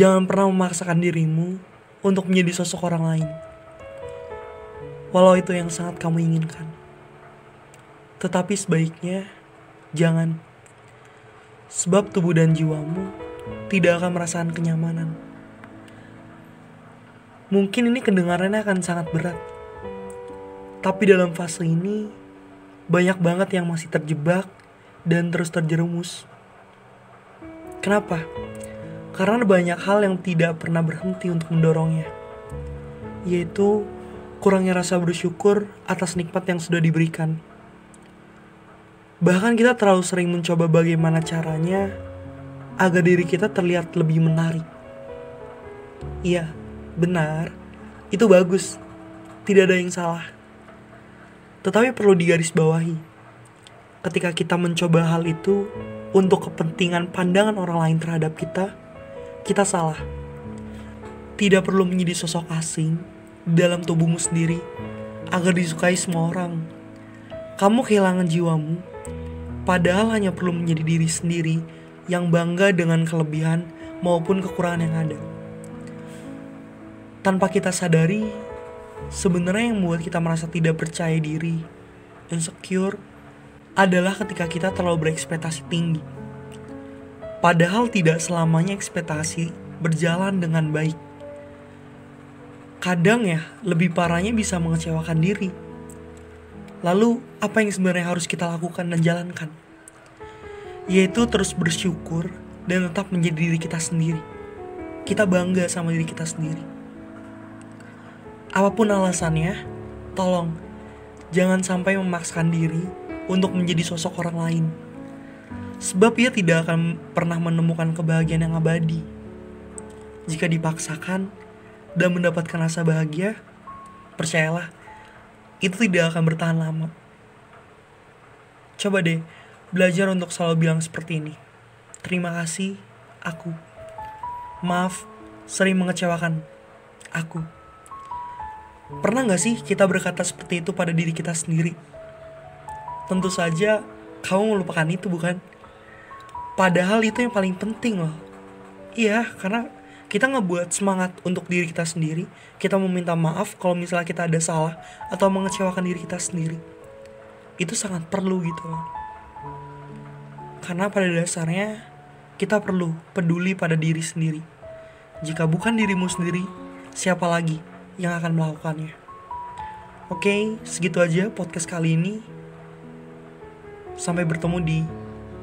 Jangan pernah memaksakan dirimu untuk menjadi sosok orang lain. Walau itu yang sangat kamu inginkan. Tetapi sebaiknya jangan. Sebab tubuh dan jiwamu tidak akan merasakan kenyamanan. Mungkin ini kedengarannya akan sangat berat. Tapi dalam fase ini banyak banget yang masih terjebak dan terus terjerumus. Kenapa? Karena banyak hal yang tidak pernah berhenti untuk mendorongnya. Yaitu kurangnya rasa bersyukur atas nikmat yang sudah diberikan. Bahkan kita terlalu sering mencoba bagaimana caranya agar diri kita terlihat lebih menarik. Iya, benar. Itu bagus. Tidak ada yang salah. Tetapi perlu digarisbawahi. Ketika kita mencoba hal itu untuk kepentingan pandangan orang lain terhadap kita, kita salah. Tidak perlu menjadi sosok asing dalam tubuhmu sendiri agar disukai semua orang. Kamu kehilangan jiwamu, padahal hanya perlu menjadi diri sendiri yang bangga dengan kelebihan maupun kekurangan yang ada. Tanpa kita sadari, sebenarnya yang membuat kita merasa tidak percaya diri, insecure, adalah ketika kita terlalu berekspektasi tinggi. Padahal tidak selamanya ekspektasi berjalan dengan baik. Kadang ya, lebih parahnya bisa mengecewakan diri. Lalu, apa yang sebenarnya harus kita lakukan dan jalankan? Yaitu terus bersyukur dan tetap menjadi diri kita sendiri. Kita bangga sama diri kita sendiri. Apa pun alasannya, tolong jangan sampai memaksakan diri untuk menjadi sosok orang lain. Sebab ia tidak akan pernah menemukan kebahagiaan yang abadi. Jika dipaksakan dan mendapatkan rasa bahagia, percayalah, itu tidak akan bertahan lama. Coba deh, belajar untuk selalu bilang seperti ini. Terima kasih, aku. Maaf, sering mengecewakan. Aku. Pernah gak sih kita berkata seperti itu pada diri kita sendiri? Tentu saja kamu melupakan itu bukan? Padahal itu yang paling penting loh. Iya, karena kita ngebuat semangat untuk diri kita sendiri. Kita meminta maaf kalau misalnya kita ada salah atau mengecewakan diri kita sendiri. Itu sangat perlu gitu loh. Karena pada dasarnya kita perlu peduli pada diri sendiri. Jika bukan dirimu sendiri, siapa lagi yang akan melakukannya? Oke, segitu aja podcast kali ini. Sampai bertemu di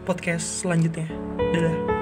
podcast selanjutnya. Dadah.